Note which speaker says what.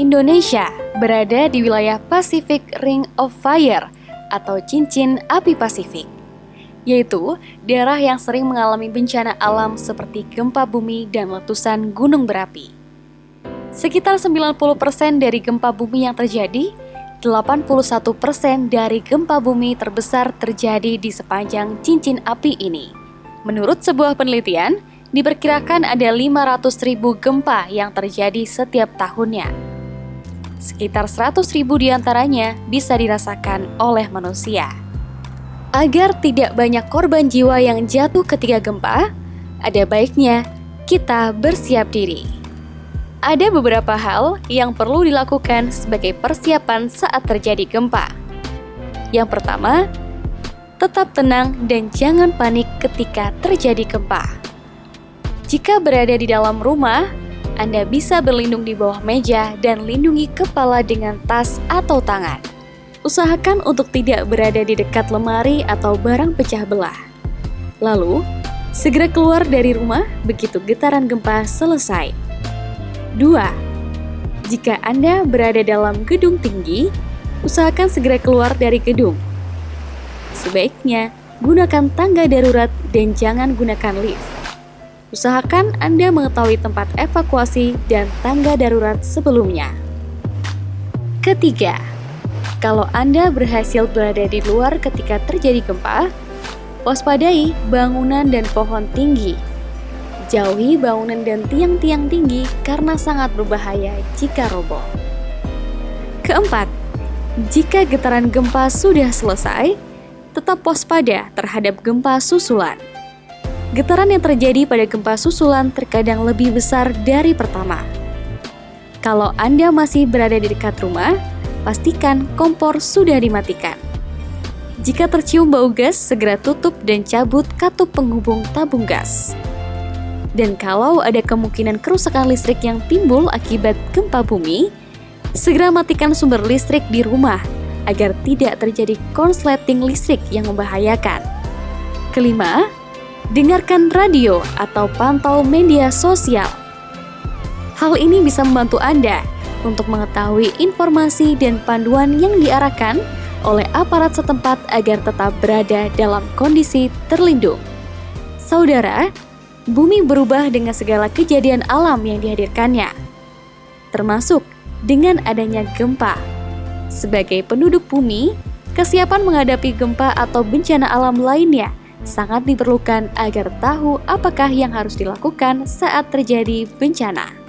Speaker 1: Indonesia berada di wilayah Pacific Ring of Fire atau cincin api Pasifik, yaitu daerah yang sering mengalami bencana alam seperti gempa bumi dan letusan gunung berapi. Sekitar 90% dari gempa bumi yang terjadi, 81% dari gempa bumi terbesar terjadi di sepanjang cincin api ini. Menurut sebuah penelitian, diperkirakan ada 500 ribu gempa yang terjadi setiap tahunnya. Sekitar 100 ribu di antaranya bisa dirasakan oleh manusia. Agar tidak banyak korban jiwa yang jatuh ketika gempa, ada baiknya kita bersiap diri. Ada beberapa hal yang perlu dilakukan sebagai persiapan saat terjadi gempa. Yang pertama, tetap tenang dan jangan panik ketika terjadi gempa. Jika berada di dalam rumah, anda bisa berlindung di bawah meja dan lindungi kepala dengan tas atau tangan. Usahakan untuk tidak berada di dekat lemari atau barang pecah belah. Lalu, segera keluar dari rumah begitu getaran gempa selesai. 2. Jika Anda berada dalam gedung tinggi, usahakan segera keluar dari gedung. Sebaiknya, gunakan tangga darurat dan jangan gunakan lift. Usahakan Anda mengetahui tempat evakuasi dan tangga darurat sebelumnya. Ketiga, kalau Anda berhasil berada di luar ketika terjadi gempa, waspadai bangunan dan pohon tinggi. Jauhi bangunan dan tiang-tiang tinggi karena sangat berbahaya jika roboh. Keempat, jika getaran gempa sudah selesai, tetap waspada terhadap gempa susulan. Getaran yang terjadi pada gempa susulan terkadang lebih besar dari pertama. Kalau Anda masih berada di dekat rumah, pastikan kompor sudah dimatikan. Jika tercium bau gas, segera tutup dan cabut katup penghubung tabung gas. Dan kalau ada kemungkinan kerusakan listrik yang timbul akibat gempa bumi, segera matikan sumber listrik di rumah agar tidak terjadi konsleting listrik yang membahayakan. Kelima, dengarkan radio atau pantau media sosial. Hal ini bisa membantu Anda untuk mengetahui informasi dan panduan yang diarahkan oleh aparat setempat agar tetap berada dalam kondisi terlindung. Saudara, bumi berubah dengan segala kejadian alam yang dihadirkannya, termasuk dengan adanya gempa. Sebagai penduduk bumi, kesiapan menghadapi gempa atau bencana alam lainnya sangat diperlukan agar tahu apakah yang harus dilakukan saat terjadi bencana.